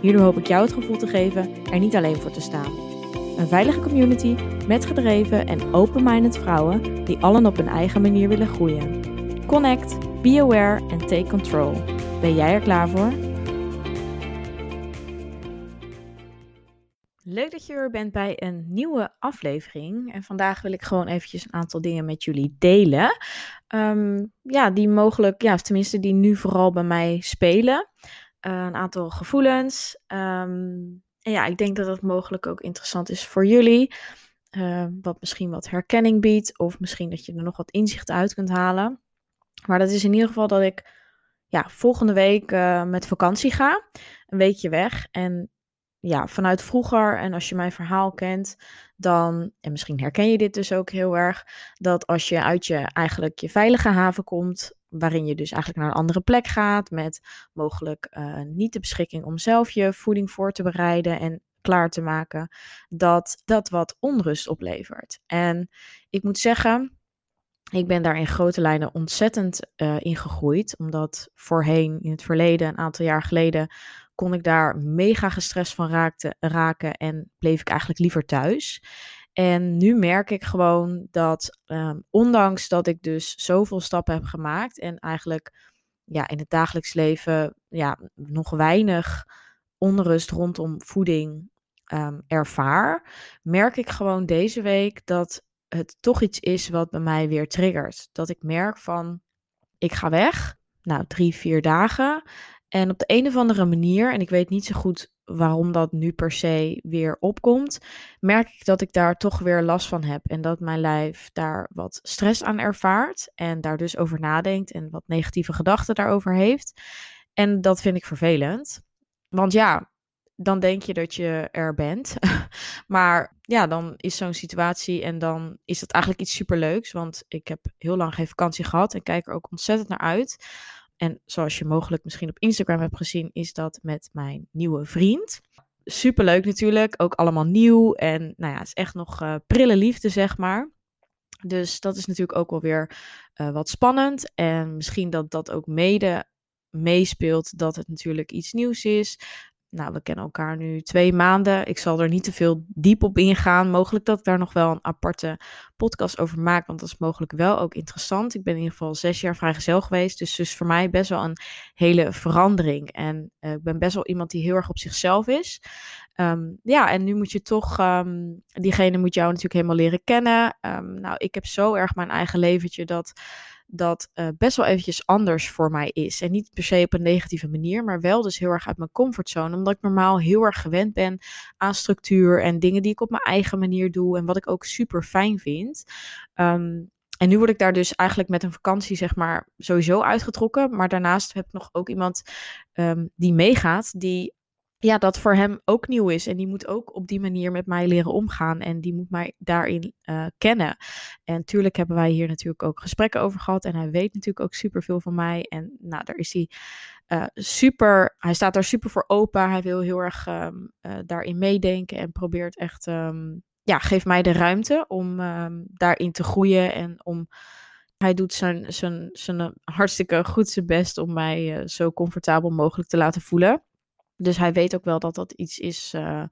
Hierdoor hoop ik jou het gevoel te geven er niet alleen voor te staan. Een veilige community met gedreven en open-minded vrouwen die allen op hun eigen manier willen groeien. Connect, be aware en take control. Ben jij er klaar voor? Leuk dat je er bent bij een nieuwe aflevering. En vandaag wil ik gewoon eventjes een aantal dingen met jullie delen. Ehm, ja, die mogelijk, ja, tenminste die nu vooral bij mij spelen. Eh, een aantal gevoelens. Ehm, en ja, ik denk dat het mogelijk ook interessant is voor jullie. Uh, wat misschien wat herkenning biedt. Of misschien dat je er nog wat inzicht uit kunt halen. Maar dat is in ieder geval dat ik ja, volgende week uh, met vakantie ga. Een weekje weg. En ja, vanuit vroeger, en als je mijn verhaal kent, dan, en misschien herken je dit dus ook heel erg, dat als je uit je eigenlijk je veilige haven komt, waarin je dus eigenlijk naar een andere plek gaat, met mogelijk uh, niet de beschikking om zelf je voeding voor te bereiden en klaar te maken, dat dat wat onrust oplevert. En ik moet zeggen, ik ben daar in grote lijnen ontzettend uh, in gegroeid, omdat voorheen, in het verleden, een aantal jaar geleden, kon ik daar mega gestrest van raakte, raken en bleef ik eigenlijk liever thuis. En nu merk ik gewoon dat, um, ondanks dat ik dus zoveel stappen heb gemaakt en eigenlijk ja, in het dagelijks leven ja, nog weinig onrust rondom voeding um, ervaar, merk ik gewoon deze week dat het toch iets is wat bij mij weer triggert. Dat ik merk van, ik ga weg, nou drie, vier dagen. En op de een of andere manier, en ik weet niet zo goed waarom dat nu per se weer opkomt, merk ik dat ik daar toch weer last van heb. En dat mijn lijf daar wat stress aan ervaart en daar dus over nadenkt en wat negatieve gedachten daarover heeft. En dat vind ik vervelend. Want ja, dan denk je dat je er bent. maar ja, dan is zo'n situatie en dan is dat eigenlijk iets superleuks. Want ik heb heel lang geen vakantie gehad en kijk er ook ontzettend naar uit. En zoals je mogelijk misschien op Instagram hebt gezien, is dat met mijn nieuwe vriend. Superleuk natuurlijk, ook allemaal nieuw. En nou ja, het is echt nog uh, prille liefde, zeg maar. Dus dat is natuurlijk ook wel weer uh, wat spannend. En misschien dat dat ook mede meespeelt dat het natuurlijk iets nieuws is. Nou, we kennen elkaar nu twee maanden. Ik zal er niet te veel diep op ingaan. Mogelijk dat ik daar nog wel een aparte podcast over maak, want dat is mogelijk wel ook interessant. Ik ben in ieder geval zes jaar vrijgezel geweest, dus dus voor mij best wel een hele verandering. En uh, ik ben best wel iemand die heel erg op zichzelf is. Um, ja, en nu moet je toch, um, diegene moet jou natuurlijk helemaal leren kennen. Um, nou, ik heb zo erg mijn eigen leventje dat dat uh, best wel eventjes anders voor mij is. En niet per se op een negatieve manier, maar wel dus heel erg uit mijn comfortzone. Omdat ik normaal heel erg gewend ben aan structuur en dingen die ik op mijn eigen manier doe. En wat ik ook super fijn vind. Um, en nu word ik daar dus eigenlijk met een vakantie, zeg maar, sowieso uitgetrokken. Maar daarnaast heb ik nog ook iemand um, die meegaat, die ja, dat voor hem ook nieuw is. En die moet ook op die manier met mij leren omgaan. En die moet mij daarin uh, kennen. En natuurlijk hebben wij hier natuurlijk ook gesprekken over gehad. En hij weet natuurlijk ook super veel van mij. En nou, daar is hij uh, super. Hij staat daar super voor open. Hij wil heel erg um, uh, daarin meedenken. En probeert echt. Um, ja, geeft mij de ruimte om um, daarin te groeien. En om. Hij doet zijn, zijn, zijn hartstikke goed zijn best om mij zo comfortabel mogelijk te laten voelen. Dus hij weet ook wel dat dat iets is uh,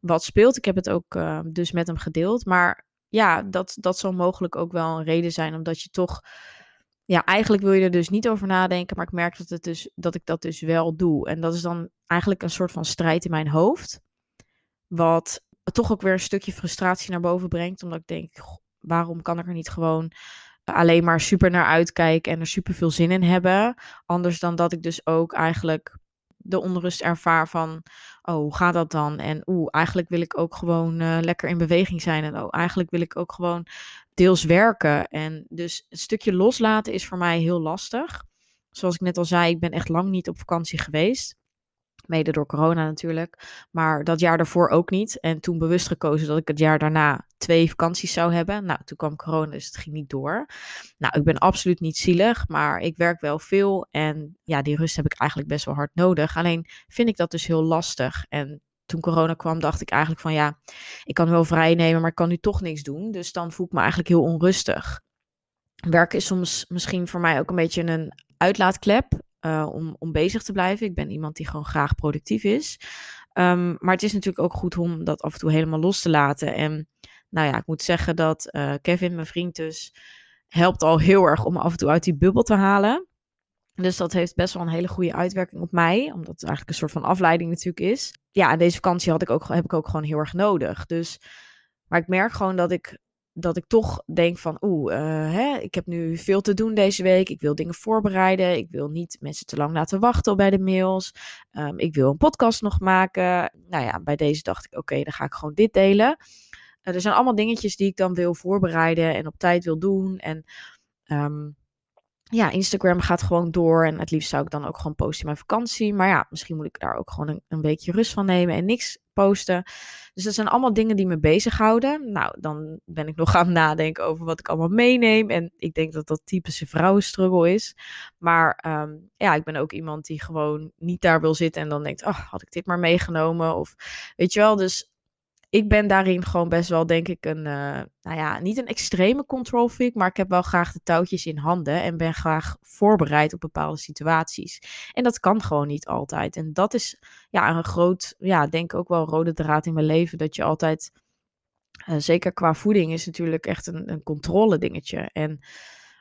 wat speelt. Ik heb het ook uh, dus met hem gedeeld. Maar ja, dat, dat zal mogelijk ook wel een reden zijn, omdat je toch. Ja, eigenlijk wil je er dus niet over nadenken, maar ik merk dat, het dus, dat ik dat dus wel doe. En dat is dan eigenlijk een soort van strijd in mijn hoofd. Wat toch ook weer een stukje frustratie naar boven brengt. Omdat ik denk, waarom kan ik er niet gewoon alleen maar super naar uitkijken en er super veel zin in hebben? Anders dan dat ik dus ook eigenlijk de onrust ervaar van, oh, hoe gaat dat dan? En oeh, eigenlijk wil ik ook gewoon uh, lekker in beweging zijn. En oh, eigenlijk wil ik ook gewoon deels werken. En dus een stukje loslaten is voor mij heel lastig. Zoals ik net al zei, ik ben echt lang niet op vakantie geweest. Mede door corona natuurlijk. Maar dat jaar daarvoor ook niet. En toen bewust gekozen dat ik het jaar daarna twee vakanties zou hebben. Nou, toen kwam corona, dus het ging niet door. Nou, ik ben absoluut niet zielig, maar ik werk wel veel. En ja, die rust heb ik eigenlijk best wel hard nodig. Alleen vind ik dat dus heel lastig. En toen corona kwam, dacht ik eigenlijk van ja, ik kan wel vrij nemen, maar ik kan nu toch niks doen. Dus dan voel ik me eigenlijk heel onrustig. Werken is soms misschien voor mij ook een beetje een uitlaatklep. Eh, om, om bezig te blijven. Ik ben iemand die gewoon graag productief is. Ehm, maar het is natuurlijk ook goed om dat af en toe helemaal los te laten. En nou ja, ik moet zeggen dat uh, Kevin, mijn vriend dus, helpt al heel erg om af en toe uit die bubbel te halen. Dus dat heeft best wel een hele goede uitwerking op mij, omdat het eigenlijk een soort van afleiding natuurlijk is. Ja, en deze vakantie had ik ook, heb ik ook gewoon heel erg nodig. Dus, maar ik merk gewoon dat ik dat ik toch denk van, oeh, uh, ik heb nu veel te doen deze week. Ik wil dingen voorbereiden. Ik wil niet mensen te lang laten wachten bij de mails. Um, ik wil een podcast nog maken. Nou ja, bij deze dacht ik, oké, dan ga ik gewoon dit delen. Uh, er zijn allemaal dingetjes die ik dan wil voorbereiden en op tijd wil doen. En um, ja, Instagram gaat gewoon door. En het liefst zou ik dan ook gewoon posten mijn vakantie. Maar ja, misschien moet ik daar ook gewoon een, een weekje rust van nemen en niks posten. Dus dat zijn allemaal dingen die me bezighouden. Nou, dan ben ik nog aan het nadenken over wat ik allemaal meeneem. En ik denk dat dat typische vrouwenstruggle is. Maar um, ja, ik ben ook iemand die gewoon niet daar wil zitten en dan denkt, oh, had ik dit maar meegenomen? Of weet je wel, dus ik ben daarin gewoon best wel, denk ik, een, uh, nou ja, niet een extreme control freak, maar ik heb wel graag de touwtjes in handen en ben graag voorbereid op bepaalde situaties. En dat kan gewoon niet altijd. En dat is ja, een groot, ja, denk ik ook wel rode draad in mijn leven, dat je altijd, uh, zeker qua voeding, is natuurlijk echt een, een controle dingetje. En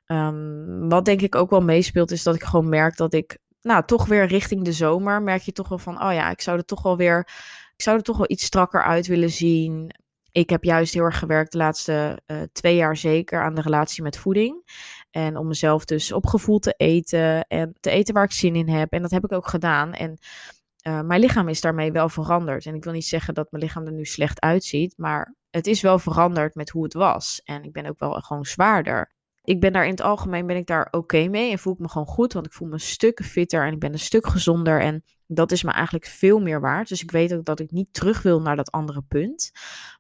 um, wat denk ik ook wel meespeelt, is dat ik gewoon merk dat ik, nou, toch weer richting de zomer, merk je toch wel van, oh ja, ik zou er toch wel weer ik zou er toch wel iets strakker uit willen zien. Ik heb juist heel erg gewerkt de laatste uh, twee jaar zeker aan de relatie met voeding. En om mezelf dus opgevoeld te eten en te eten waar ik zin in heb. En dat heb ik ook gedaan. En uh, mijn lichaam is daarmee wel veranderd. En ik wil niet zeggen dat mijn lichaam er nu slecht uitziet, maar het is wel veranderd met hoe het was. En ik ben ook wel gewoon zwaarder. Ik ben daar in het algemeen ben ik daar oké mee en voel ik me gewoon goed, want ik voel me een stuk fitter en ik ben een stuk gezonder en dat is me eigenlijk veel meer waard. Dus ik weet ook dat ik niet terug wil naar dat andere punt.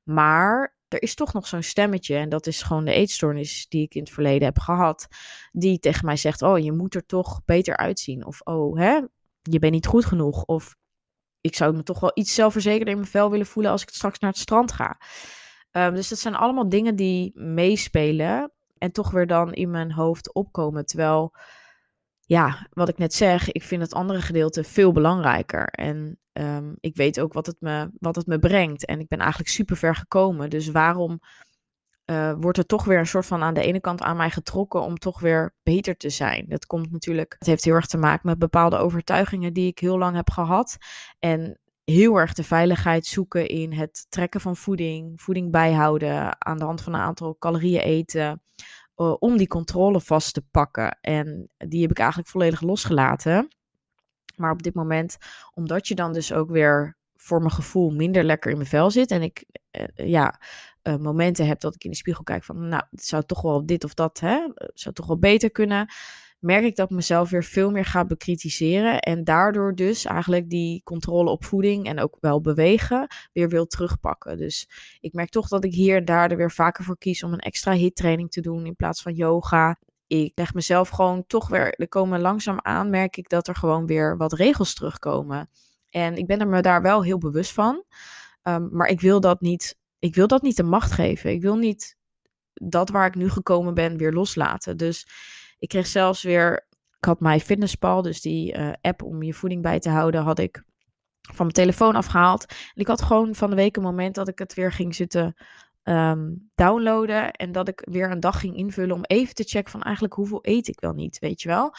Maar er is toch nog zo'n stemmetje en dat is gewoon de eetstoornis die ik in het verleden heb gehad, die tegen mij zegt: "Oh, je moet er toch beter uitzien." Of "Oh, hè, je bent niet goed genoeg." Of ik zou me toch wel iets zelfverzekerder in mijn vel willen voelen als ik straks naar het strand ga. Um, dus dat zijn allemaal dingen die meespelen en toch weer dan in mijn hoofd opkomen. Terwijl, ja, wat ik net zeg, ik vind het andere gedeelte veel belangrijker. En um, ik weet ook wat het, me, wat het me brengt. En ik ben eigenlijk super ver gekomen. Dus waarom uh, wordt er toch weer een soort van aan de ene kant aan mij getrokken om toch weer beter te zijn? Dat komt natuurlijk, het heeft heel erg te maken met bepaalde overtuigingen die ik heel lang heb gehad. En heel erg de veiligheid zoeken in het trekken van voeding, voeding bijhouden, aan de hand van een aantal calorieën eten, uh, om die controle vast te pakken. En die heb ik eigenlijk volledig losgelaten. Maar op dit moment, omdat je dan dus ook weer voor mijn gevoel minder lekker in mijn vel zit en ik uh, ja, uh, momenten heb dat ik in de spiegel kijk van, nou, het zou toch wel dit of dat, hè, zou toch wel beter kunnen merk ik dat mezelf weer veel meer ga bekritiseren. En daardoor dus eigenlijk die controle op voeding en ook wel bewegen weer wil terugpakken. Dus ik merk toch dat ik hier en daar er weer vaker voor kies om een extra hit training te doen in plaats van yoga. Ik leg mezelf gewoon toch weer, er komen langzaam aan, merk ik dat er gewoon weer wat regels terugkomen. En ik ben er me daar wel heel bewust van. Um, maar ik wil dat niet, ik wil dat niet de macht geven. Ik wil niet dat waar ik nu gekomen ben weer loslaten. Dus ik kreeg zelfs weer, ik had mijn fitnesspal, dus die uh, app om je voeding bij te houden, had ik van mijn telefoon afgehaald. En ik had gewoon van de week een moment dat ik het weer ging zitten um, downloaden. En dat ik weer een dag ging invullen om even te checken van eigenlijk hoeveel eet ik wel niet, weet je wel.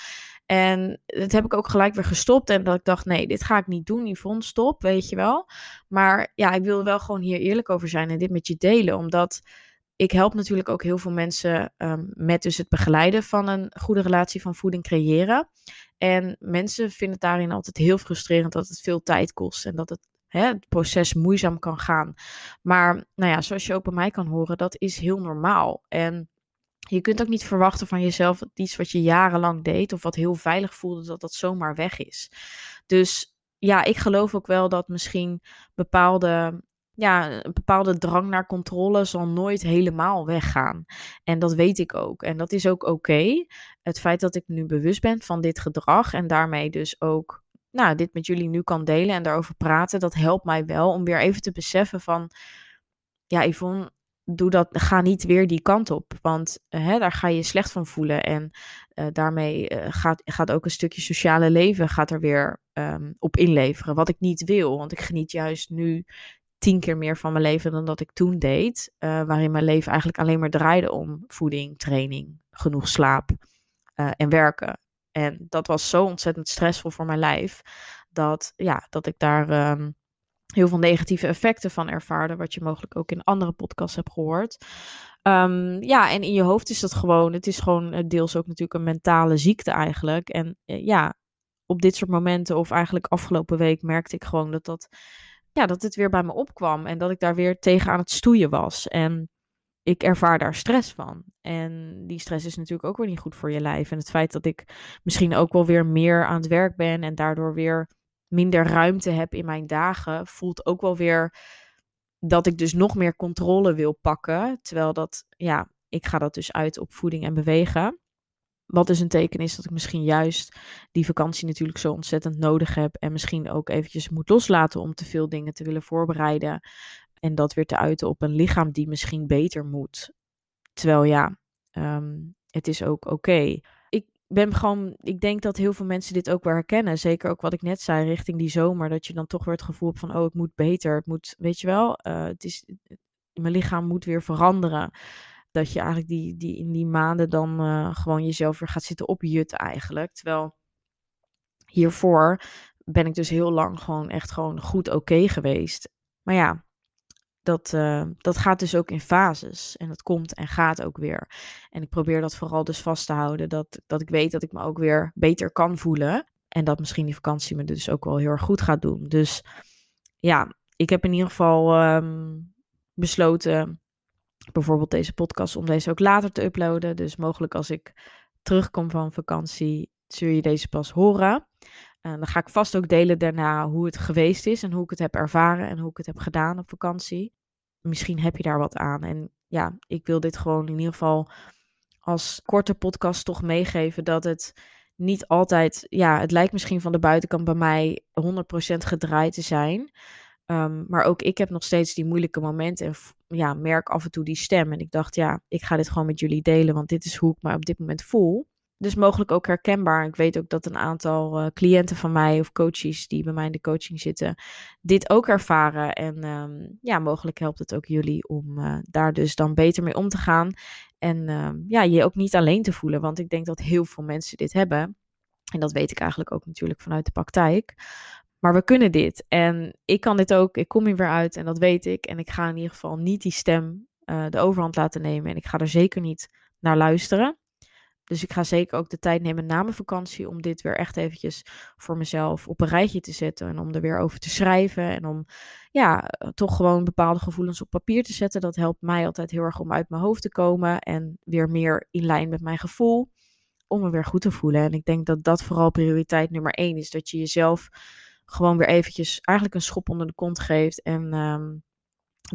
En dat heb ik ook gelijk weer gestopt. En dat ik dacht, nee, dit ga ik niet doen. Yvonne, stop, weet je wel. Maar ja, ik wil wel gewoon hier eerlijk over zijn en dit met je delen. Omdat ik help natuurlijk ook heel veel mensen um, met dus het begeleiden van een goede relatie van voeding creëren. En mensen vinden het daarin altijd heel frustrerend dat het veel tijd kost en dat het, hè, het proces moeizaam kan gaan. Maar nou ja, zoals je ook bij mij kan horen, dat is heel normaal. En je kunt ook niet verwachten van jezelf dat iets wat je jarenlang deed of wat heel veilig voelde, dat dat zomaar weg is. Dus ja, ik geloof ook wel dat misschien bepaalde ja, een bepaalde drang naar controle zal nooit helemaal weggaan. En dat weet ik ook. En dat is ook oké. Het feit dat ik nu bewust ben van dit gedrag en daarmee dus ook nou, dit met jullie nu kan delen en daarover praten, dat helpt mij wel om weer even te beseffen van, ja, Yvonne, doe dat, ga niet weer die kant op, want hè, daar ga je slecht van voelen en uh, daarmee uh, gaat, gaat ook een stukje sociale leven gaat er weer um, op inleveren, wat ik niet wil, want ik geniet juist nu tien keer meer van mijn leven dan dat ik toen deed. Uh, waarin mijn leven eigenlijk alleen maar draaide om voeding, training, genoeg slaap uh, en werken. En dat was zo ontzettend stressvol voor mijn lijf. Dat, ja, dat ik daar um, heel veel negatieve effecten van ervaarde. Wat je mogelijk ook in andere podcasts hebt gehoord. Um, ja, en in je hoofd is dat gewoon. Het is gewoon eh, deels ook natuurlijk een mentale ziekte eigenlijk. En ja, op dit soort momenten, of eigenlijk afgelopen week, merkte ik gewoon dat dat ja, dat het weer bij me opkwam en dat ik daar weer tegen aan het stoeien was. En ik ervaar daar stress van. En die stress is natuurlijk ook weer niet goed voor je lijf. En het feit dat ik misschien ook wel weer meer aan het werk ben en daardoor weer minder ruimte heb in mijn dagen, voelt ook wel weer dat ik dus nog meer controle wil pakken. Terwijl dat, ja, ik ga dat dus uit op voeding en bewegen. Wat dus een teken is dat ik misschien juist die vakantie natuurlijk zo ontzettend nodig heb. En misschien ook eventjes moet loslaten om te veel dingen te willen voorbereiden. En dat weer te uiten op een lichaam die misschien beter moet. Terwijl ja, um, het is ook oké. Ik ben gewoon, ik denk dat heel veel mensen dit ook wel herkennen. Zeker ook wat ik net zei richting die zomer. Dat je dan toch weer het gevoel hebt van, oh, ik moet beter. Het moet, weet je wel, uh, het is, mijn lichaam moet weer veranderen dat je eigenlijk die, die in die maanden dan uh, gewoon jezelf weer gaat zitten opjutten eigenlijk. Terwijl hiervoor ben ik dus heel lang gewoon echt gewoon goed oké geweest. Maar ja, dat, uh, dat gaat dus ook in fases. En dat komt en gaat ook weer. En ik probeer dat vooral dus vast te houden. Dat, dat ik weet dat ik me ook weer beter kan voelen. En dat misschien die vakantie me dus ook wel heel erg goed gaat doen. Dus ja, ik heb in ieder geval um, besloten bijvoorbeeld deze podcast om deze ook later te uploaden. Dus mogelijk als ik terugkom van vakantie, zul je deze pas horen. En dan ga ik vast ook delen daarna hoe het geweest is en hoe ik het heb ervaren en hoe ik het heb gedaan op vakantie. Misschien heb je daar wat aan. En ja, ik wil dit gewoon in ieder geval als korte podcast toch meegeven dat het niet altijd, ja, het lijkt misschien van de buitenkant bij mij 100% gedraaid te zijn. Um, maar ook ik heb nog steeds die moeilijke momenten en ja, merk af en toe die stem. En ik dacht, ja, ik ga dit gewoon met jullie delen, want dit is hoe ik me op dit moment voel. Dus mogelijk ook herkenbaar. Ik weet ook dat een aantal uh, cliënten van mij of coaches die bij mij in de coaching zitten, dit ook ervaren. En um, ja, mogelijk helpt het ook jullie om uh, daar dus dan beter mee om te gaan. En um, ja, je ook niet alleen te voelen, want ik denk dat heel veel mensen dit hebben. En dat weet ik eigenlijk ook natuurlijk vanuit de praktijk. Maar we kunnen dit. En ik kan dit ook. Ik kom hier weer uit en dat weet ik. En ik ga in ieder geval niet die stem uh, de overhand laten nemen. En ik ga er zeker niet naar luisteren. Dus ik ga zeker ook de tijd nemen na mijn vakantie om dit weer echt eventjes voor mezelf op een rijtje te zetten. En om er weer over te schrijven. En om ja, toch gewoon bepaalde gevoelens op papier te zetten. Dat helpt mij altijd heel erg om uit mijn hoofd te komen. En weer meer in lijn met mijn gevoel. Om me weer goed te voelen. En ik denk dat dat vooral prioriteit nummer één is. Dat je jezelf gewoon weer eventjes eigenlijk een schop onder de kont geeft. En um,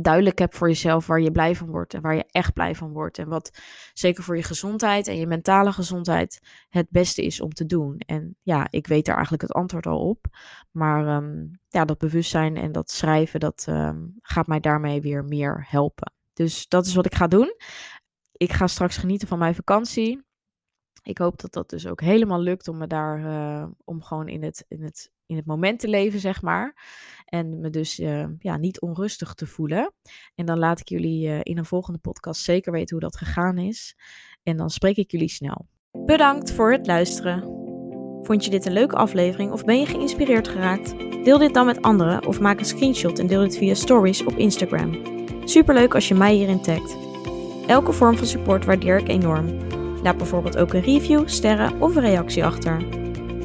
duidelijk hebt voor jezelf waar je blij van wordt en waar je echt blij van wordt. En wat zeker voor je gezondheid en je mentale gezondheid het beste is om te doen. En ja, ik weet daar eigenlijk het antwoord al op. Maar um, ja, dat bewustzijn en dat schrijven, dat um, gaat mij daarmee weer meer helpen. Dus dat is wat ik ga doen. Ik ga straks genieten van mijn vakantie. Ik hoop dat dat dus ook helemaal lukt om me daar, uh, om gewoon in het, in het in het moment te leven, zeg maar. En me dus uh, ja, niet onrustig te voelen. En dan laat ik jullie uh, in een volgende podcast zeker weten hoe dat gegaan is. En dan spreek ik jullie snel. Bedankt voor het luisteren. Vond je dit een leuke aflevering of ben je geïnspireerd geraakt? Deel dit dan met anderen of maak een screenshot en deel dit via stories op Instagram. Superleuk als je mij hierin tagt. Elke vorm van support waardeer ik enorm. Laat bijvoorbeeld ook een review, sterren of een reactie achter.